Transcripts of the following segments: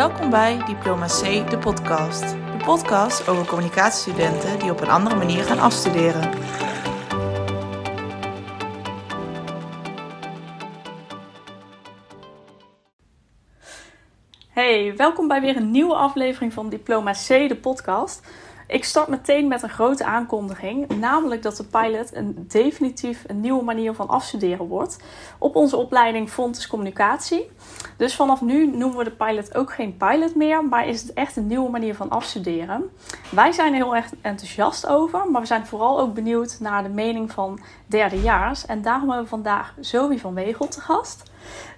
Welkom bij Diploma C, de podcast. De podcast over communicatiestudenten die op een andere manier gaan afstuderen. Hey, welkom bij weer een nieuwe aflevering van Diploma C, de podcast. Ik start meteen met een grote aankondiging, namelijk dat de pilot een definitief een nieuwe manier van afstuderen wordt op onze opleiding Fontes Communicatie. Dus vanaf nu noemen we de pilot ook geen pilot meer, maar is het echt een nieuwe manier van afstuderen. Wij zijn er heel erg enthousiast over, maar we zijn vooral ook benieuwd naar de mening van derdejaars. En daarom hebben we vandaag Zoe van Wegel te gast.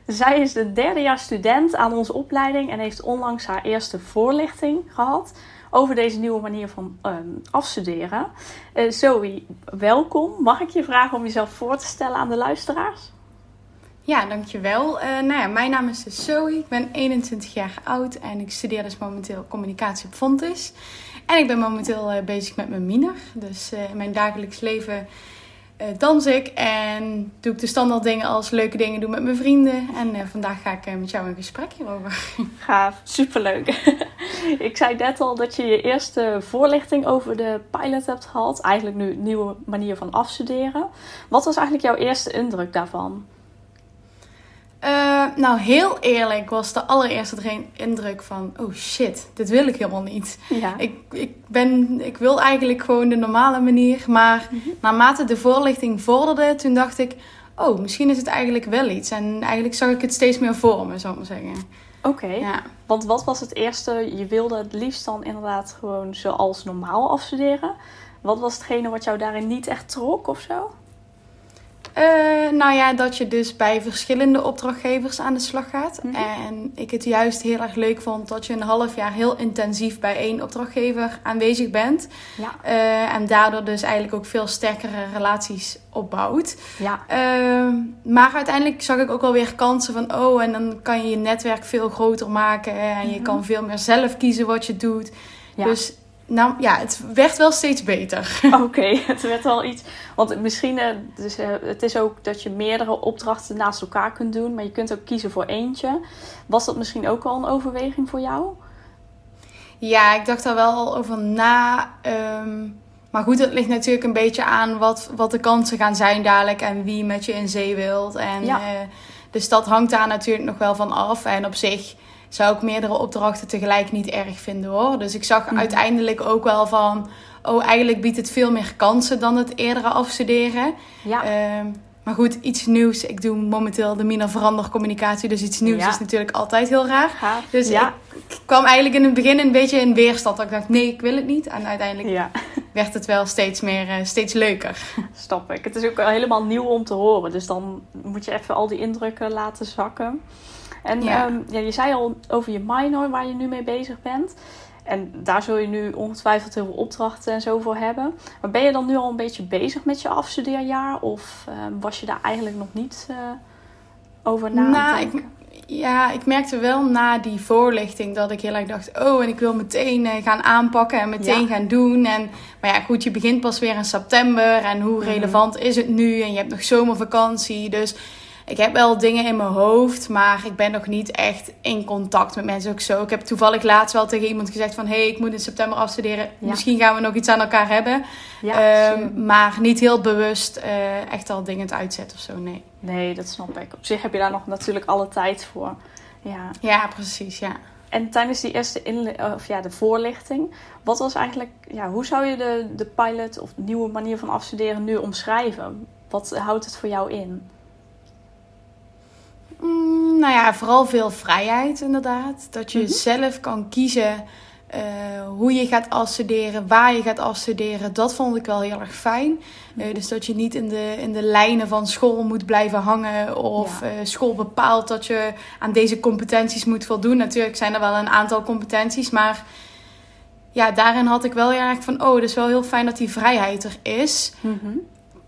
Zij is de derdejaars student aan onze opleiding en heeft onlangs haar eerste voorlichting gehad over deze nieuwe manier van um, afstuderen. Uh, Zoe, welkom. Mag ik je vragen om jezelf voor te stellen aan de luisteraars? Ja, dankjewel. Uh, nou ja, mijn naam is dus Zoe. Ik ben 21 jaar oud en ik studeer dus momenteel communicatie op Fontis. En ik ben momenteel uh, bezig met mijn miner. Dus in mijn dagelijks leven dans ik en doe ik de standaard dingen als leuke dingen doen met mijn vrienden. En vandaag ga ik met jou een gesprek hierover. Gaaf, superleuk. ik zei net al dat je je eerste voorlichting over de pilot hebt gehad. Eigenlijk nu een nieuwe manier van afstuderen. Wat was eigenlijk jouw eerste indruk daarvan? Uh, nou, heel eerlijk was de allereerste indruk van... Oh shit, dit wil ik helemaal niet. Ja. Ik, ik, ben, ik wil eigenlijk gewoon de normale manier. Maar mm -hmm. naarmate de voorlichting vorderde, toen dacht ik... Oh, misschien is het eigenlijk wel iets. En eigenlijk zag ik het steeds meer voor me, zou ik maar zeggen. Oké, okay. ja. want wat was het eerste? Je wilde het liefst dan inderdaad gewoon zoals normaal afstuderen. Wat was hetgene wat jou daarin niet echt trok of zo? Uh, nou ja, dat je dus bij verschillende opdrachtgevers aan de slag gaat. Mm -hmm. En ik het juist heel erg leuk vond dat je een half jaar heel intensief bij één opdrachtgever aanwezig bent. Ja. Uh, en daardoor dus eigenlijk ook veel sterkere relaties opbouwt. Ja. Uh, maar uiteindelijk zag ik ook wel weer kansen van, oh, en dan kan je je netwerk veel groter maken. En je mm -hmm. kan veel meer zelf kiezen wat je doet. Ja. Dus nou ja, het werd wel steeds beter. Oké, okay, het werd wel iets. Want misschien, uh, dus, uh, het is ook dat je meerdere opdrachten naast elkaar kunt doen, maar je kunt ook kiezen voor eentje. Was dat misschien ook al een overweging voor jou? Ja, ik dacht daar wel al over na. Um, maar goed, het ligt natuurlijk een beetje aan wat, wat de kansen gaan zijn dadelijk en wie met je in zee wilt. En, ja. uh, dus dat hangt daar natuurlijk nog wel van af. En op zich zou ik meerdere opdrachten tegelijk niet erg vinden hoor. Dus ik zag mm. uiteindelijk ook wel van, oh eigenlijk biedt het veel meer kansen dan het eerdere afstuderen. Ja. Um, maar goed, iets nieuws. Ik doe momenteel de Mina Verander communicatie. Dus iets nieuws ja. is natuurlijk altijd heel raar. Gaaf. Dus ja. ik kwam eigenlijk in het begin een beetje in weerstand. Dat ik dacht, nee, ik wil het niet. En uiteindelijk ja. werd het wel steeds meer, uh, steeds leuker. Stap ik. Het is ook helemaal nieuw om te horen. Dus dan moet je even al die indrukken laten zakken. En ja. Um, ja, je zei al over je minor waar je nu mee bezig bent. En daar zul je nu ongetwijfeld heel veel opdrachten en zo voor hebben. Maar ben je dan nu al een beetje bezig met je afstudeerjaar? Of um, was je daar eigenlijk nog niet uh, over na nou, ik, ja, ik merkte wel na die voorlichting dat ik heel erg dacht... oh, en ik wil meteen uh, gaan aanpakken en meteen ja. gaan doen. En, maar ja, goed, je begint pas weer in september. En hoe mm-hmm. relevant is het nu? En je hebt nog zomervakantie, dus ik heb wel dingen in mijn hoofd, maar ik ben nog niet echt in contact met mensen ook zo. Ik heb toevallig laatst wel tegen iemand gezegd van... hé, hey, ik moet in september afstuderen. Ja. Misschien gaan we nog iets aan elkaar hebben. Ja, um, maar niet heel bewust uh, echt al dingen te uitzetten of zo, nee. Nee, dat snap ik. Op zich heb je daar nog natuurlijk alle tijd voor. Ja, ja precies, ja. En tijdens die eerste inle- of ja, de voorlichting, wat was eigenlijk, ja, hoe zou je de, de pilot of de nieuwe manier van afstuderen nu omschrijven? Wat houdt het voor jou in? Mm, nou ja, vooral veel vrijheid inderdaad. Dat je mm-hmm. zelf kan kiezen uh, hoe je gaat afstuderen, waar je gaat afstuderen. Dat vond ik wel heel erg fijn. Uh, dus dat je niet in de, in de lijnen van school moet blijven hangen. Of ja. uh, school bepaalt dat je aan deze competenties moet voldoen. Natuurlijk zijn er wel een aantal competenties, maar ja, daarin had ik wel heel erg van... oh, het is wel heel fijn dat die vrijheid er is. Mm-hmm.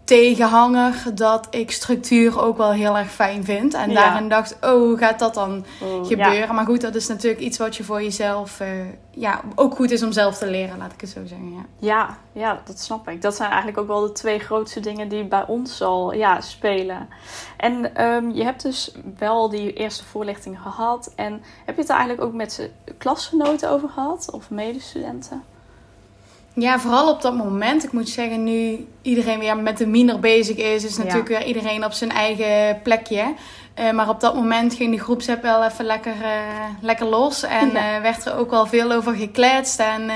Tegenhanger dat ik structuur ook wel heel erg fijn vind. En Ja. daarin dacht, oh, hoe gaat dat dan Oh, gebeuren? ja. Maar goed, dat is natuurlijk iets wat je voor jezelf... eh, ja, ook goed is om zelf te leren, laat ik het zo zeggen. Ja. Ja, ja, dat snap ik. Dat zijn eigenlijk ook wel de twee grootste dingen die bij ons al ja, spelen. En ehm, je hebt dus wel die eerste voorlichting gehad. En heb je het er eigenlijk ook met klasgenoten over gehad? Of medestudenten? Ja, vooral op dat moment. Ik moet zeggen, nu iedereen weer met de miner bezig is, is natuurlijk weer iedereen op zijn eigen plekje. Eh, maar op dat moment ging de groepsapp wel even lekker, eh, lekker los. En Ja. eh, werd er ook wel veel over gekletst. En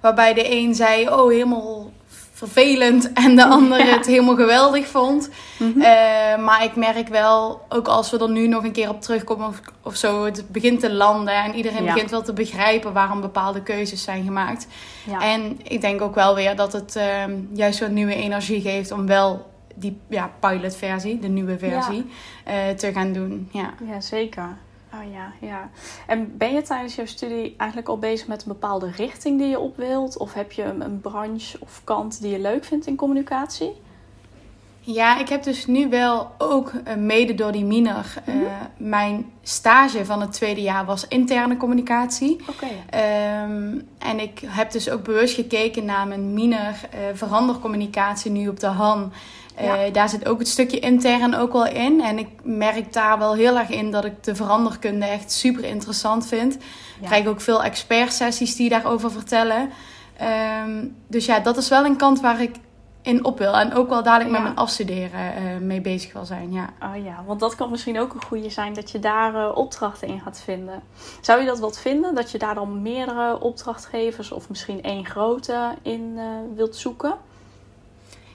waarbij de een zei, oh, helemaal vervelend. En de ander Ja. het helemaal geweldig vond. Mhm. Eh, maar ik merk wel, ook als we er nu nog een keer op terugkomen of, of zo, het begint te landen. En iedereen Ja. begint wel te begrijpen waarom bepaalde keuzes zijn gemaakt. ja. En ik denk ook wel weer dat het ehm, juist wat nieuwe energie geeft om wel die ja, pilotversie, de nieuwe versie, eh, te gaan doen. Ja. ja, zeker. Oh ja, ja. En ben je tijdens jouw studie eigenlijk al bezig met een bepaalde richting die je op wilt? Of heb je een, branche of kant die je leuk vindt in communicatie? Ja, ik heb dus nu wel ook eh, mede door die miner, eh, mijn stage van het tweede jaar was interne communicatie. Oké. Ehm, en ik heb dus ook bewust gekeken naar mijn miner eh verandercommunicatie nu op de Han. Eh, Ja. Daar zit ook het stukje intern ook wel in. En ik merk daar wel heel erg in dat ik de veranderkunde echt super interessant vind. Ik Ja. krijg ook veel expertsessies die daarover vertellen. Ehm, dus ja, dat is wel een kant waar ik in op wil. En ook wel dadelijk met Ja. mijn afstuderen eh, mee bezig wil zijn. Ja. Oh ja, want dat kan misschien ook een goede zijn dat je daar eh, opdrachten in gaat vinden. Zou je dat wat vinden? Dat je daar dan meerdere opdrachtgevers of misschien één grote in eh, wilt zoeken?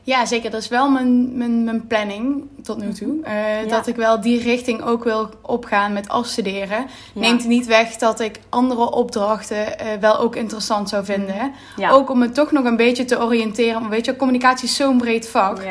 Ja, zeker. Dat is wel mijn, mijn, mijn planning tot nu toe. Eh, Ja. Dat ik wel die richting ook wil opgaan met afstuderen. Ja. Neemt niet weg dat ik andere opdrachten eh, wel ook interessant zou vinden. Ja. Ook om me toch nog een beetje te oriënteren. Want weet je, communicatie is zo'n breed vak.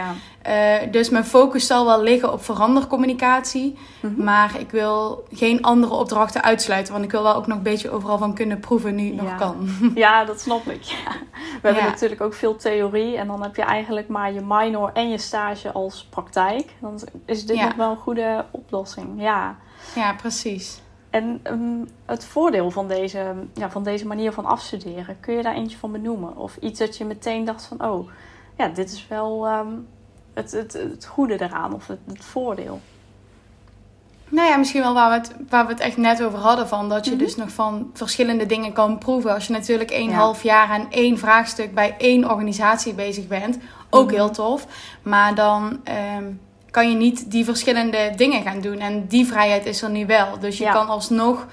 Eh, dus mijn focus zal wel liggen op verandercommunicatie. Mhm. Maar ik wil geen andere opdrachten uitsluiten. Want ik wil wel ook nog een beetje overal van kunnen proeven nu het Ja. nog kan. ja, dat snap ik. Ja. We hebben natuurlijk ook veel theorie en dan heb je eigenlijk maar je minor en je stage als praktijk. Dan is dit nog wel een goede oplossing. Ja. Ja, precies. En ehm, het voordeel van deze, ja, van deze manier van afstuderen, kun je daar eentje van benoemen? Of iets dat je meteen dacht van, oh, ja, dit is wel ehm, het, het, het goede eraan of het, het voordeel. Nou ja, misschien wel waar we, het, waar we het echt net over hadden. Van dat je Mhm. dus nog van verschillende dingen kan proeven. Als je natuurlijk één Ja. half jaar aan één vraagstuk bij één organisatie bezig bent. Ook Mhm. heel tof. Maar dan ehm, kan je niet die verschillende dingen gaan doen. En die vrijheid is er nu wel. Dus je Ja. kan alsnog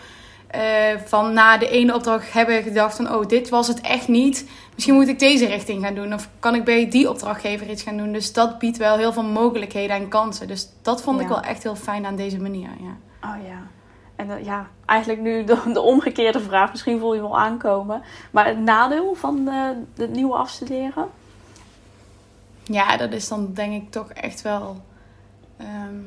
eh, van na de ene opdracht hebben gedacht van... Oh, dit was het echt niet. Misschien moet ik deze richting gaan doen. Of kan ik bij die opdrachtgever iets gaan doen. Dus dat biedt wel heel veel mogelijkheden en kansen. Dus dat vond ik wel echt heel fijn aan deze manier, ja. Oh ja. En eh, ja, eigenlijk nu de, de omgekeerde vraag, misschien voel je al aankomen. Maar het nadeel van eh, het nieuwe afstuderen? Ja, dat is dan denk ik toch echt wel. ehm,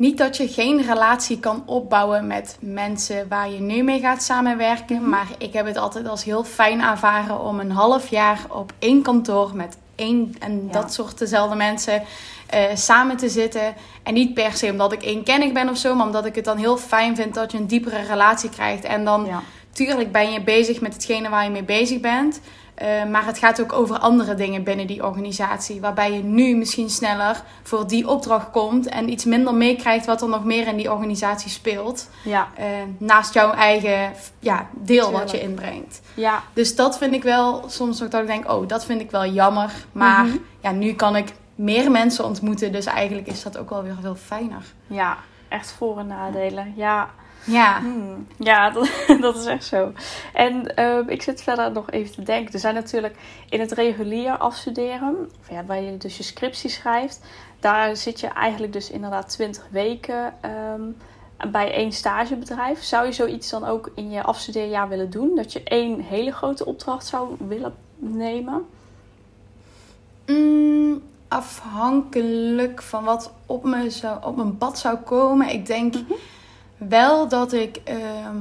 niet dat je geen relatie kan opbouwen met mensen waar je nu mee gaat samenwerken. Mhm. Maar ik heb het altijd als heel fijn ervaren om een half jaar op één kantoor met één en Ja. dat soort dezelfde mensen eh, samen te zitten. En niet per se omdat ik eenkennig ben of zo, maar omdat ik het dan heel fijn vind dat je een diepere relatie krijgt. En dan Ja. Tuurlijk ben je bezig met hetgene waar je mee bezig bent. Eh, maar het gaat ook over andere dingen binnen die organisatie. Waarbij je nu misschien sneller voor die opdracht komt. En iets minder meekrijgt wat er nog meer in die organisatie speelt. Ja. eh, naast jouw eigen ja, deel wat je inbrengt. Ja. Dus dat vind ik wel soms ook dat ik denk: oh, dat vind ik wel jammer. Maar Mhm. ja, nu kan ik meer mensen ontmoeten. Dus eigenlijk is dat ook wel weer veel fijner. Ja. Echt voor- en nadelen. Ja. Ja. Hmm, Ja, dat, dat is echt zo. En eh, ik zit verder nog even te denken. Er zijn natuurlijk in het regulier afstuderen, of ja, waar je dus je scriptie schrijft, daar zit je eigenlijk dus inderdaad 20 weken ehm, bij één stagebedrijf. Zou je zoiets dan ook in je afstudeerjaar willen doen? Dat je één hele grote opdracht zou willen nemen? Mm, afhankelijk van wat op, me zou, op mijn pad zou komen. Ik denk wel dat ik ehm,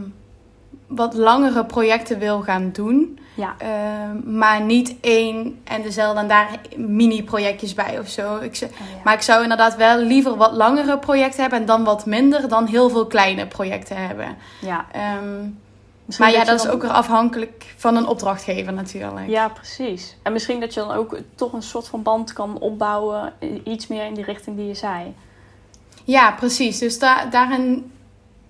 wat langere projecten wil gaan doen. Ja. Ehm, maar niet één en dezelfde en daar mini-projectjes bij of zo. Ik, Oh, ja. Maar ik zou inderdaad wel liever wat langere projecten hebben en dan wat minder dan heel veel kleine projecten hebben. ja. Ehm, maar ja, dat is ook weer afhankelijk van een opdrachtgever natuurlijk. Ja, precies. En misschien dat je dan ook toch een soort van band kan opbouwen. Iets meer in die richting die je zei. Ja, precies. Dus da daarin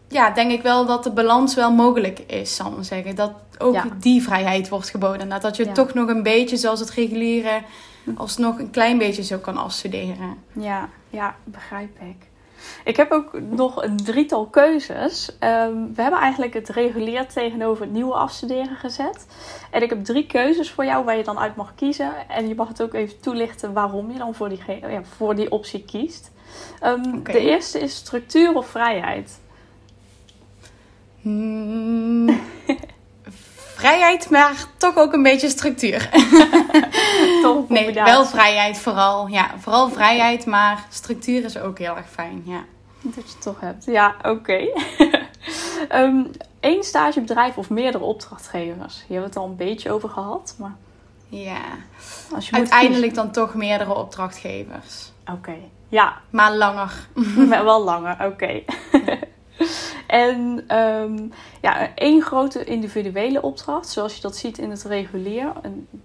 ja, denk ik wel dat de balans wel mogelijk is, zal ik maar zeggen. Dat ook Ja. die vrijheid wordt geboden. Nou, Dat je Ja. toch nog een beetje, zoals het reguliere, alsnog een klein beetje zo kan afstuderen. Ja, ja, begrijp ik. Ik heb ook nog een drietal keuzes. Ehm, we hebben eigenlijk het regulier tegenover het nieuwe afstuderen gezet. En ik heb drie keuzes voor jou waar je dan uit mag kiezen. En je mag het ook even toelichten waarom je dan voor die, ja, voor die optie kiest. Ehm. De eerste is structuur of vrijheid. Hmm, vrijheid, maar toch ook een beetje structuur. Toch Nee, wel vrijheid vooral. Ja, vooral vrijheid, maar structuur is ook heel erg fijn. Ja. Dat je het toch hebt. Ja, oké. Ehm Eén stagebedrijf of meerdere opdrachtgevers. Hebben we het al een beetje over gehad. Maar ja. als je Uiteindelijk dan toch meerdere opdrachtgevers. Oké. Ja, Maar langer. maar wel langer. Oké. En ehm, ja, één grote individuele opdracht. Zoals je dat ziet in het regulier.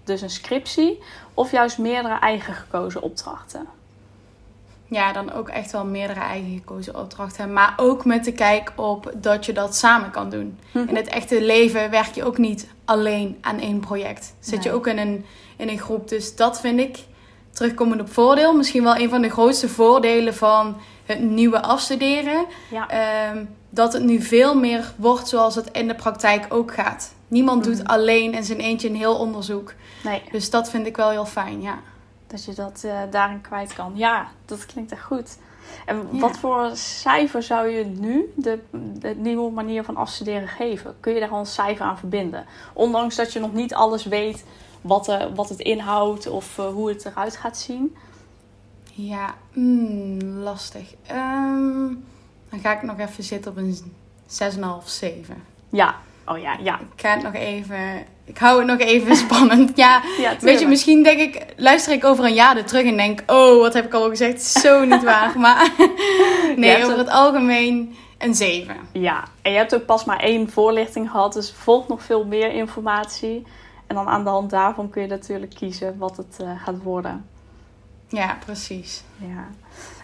dus een scriptie. Of juist meerdere eigen gekozen opdrachten. Ja, dan ook echt wel meerdere eigen gekozen opdrachten. Maar ook met de kijk op dat je dat samen kan doen. Mhm. In het echte leven werk je ook niet alleen aan één project. Zit je ook in een, in een groep. Dus dat vind ik, terugkomend op voordeel, misschien wel een van de grootste voordelen van het nieuwe afstuderen. Ja. Ehm, dat het nu veel meer wordt zoals het in de praktijk ook gaat. Niemand doet Mhm. alleen in zijn eentje een heel onderzoek. Nee. Dus dat vind ik wel heel fijn, ja. Dat je dat eh, daarin kwijt kan. Ja, dat klinkt echt goed. En Ja. wat voor cijfer zou je nu de, de nieuwe manier van afstuderen geven? Kun je daar al een cijfer aan verbinden? Ondanks dat je nog niet alles weet wat, eh, wat het inhoudt of eh, hoe het eruit gaat zien. Ja, mm, lastig. Ehm, dan ga ik nog even zitten op een 6,5, 7. Ja, oh ja, ja. Ik ga het nog even... Ik hou het nog even spannend. Ja, ja weet je, misschien denk ik... Luister ik over een jaar er terug en denk... Oh, wat heb ik al gezegd? Zo niet waar. Maar nee, over het- algemeen een 7. Ja, en je hebt ook pas maar één voorlichting gehad, dus volgt nog veel meer informatie. En dan aan de hand daarvan kun je natuurlijk kiezen wat het eh, gaat worden. Ja, precies. Ja.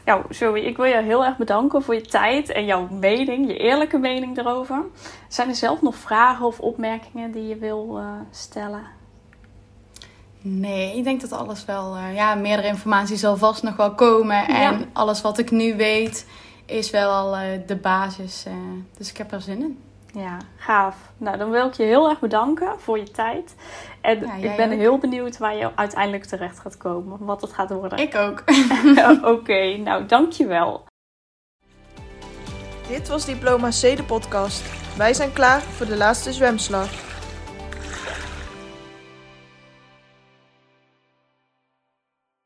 Nou, Zoe, ik wil je heel erg bedanken voor je tijd en jouw mening, je eerlijke mening erover. Zijn er zelf nog vragen of opmerkingen die je wil eh, stellen? Nee, ik denk dat alles wel... eh, ja, meerdere informatie zal vast nog wel komen. En Ja. alles wat ik nu weet is wel al eh, de basis. dus ik heb er zin in. Ja, gaaf. Nou, dan wil ik je heel erg bedanken voor je tijd. En Ja, ik ben ook. heel benieuwd waar je uiteindelijk terecht gaat komen, wat het gaat worden. Ik ook. Oké, nou dankjewel. Dit was Diploma C, de podcast. Wij zijn klaar voor de laatste zwemslag.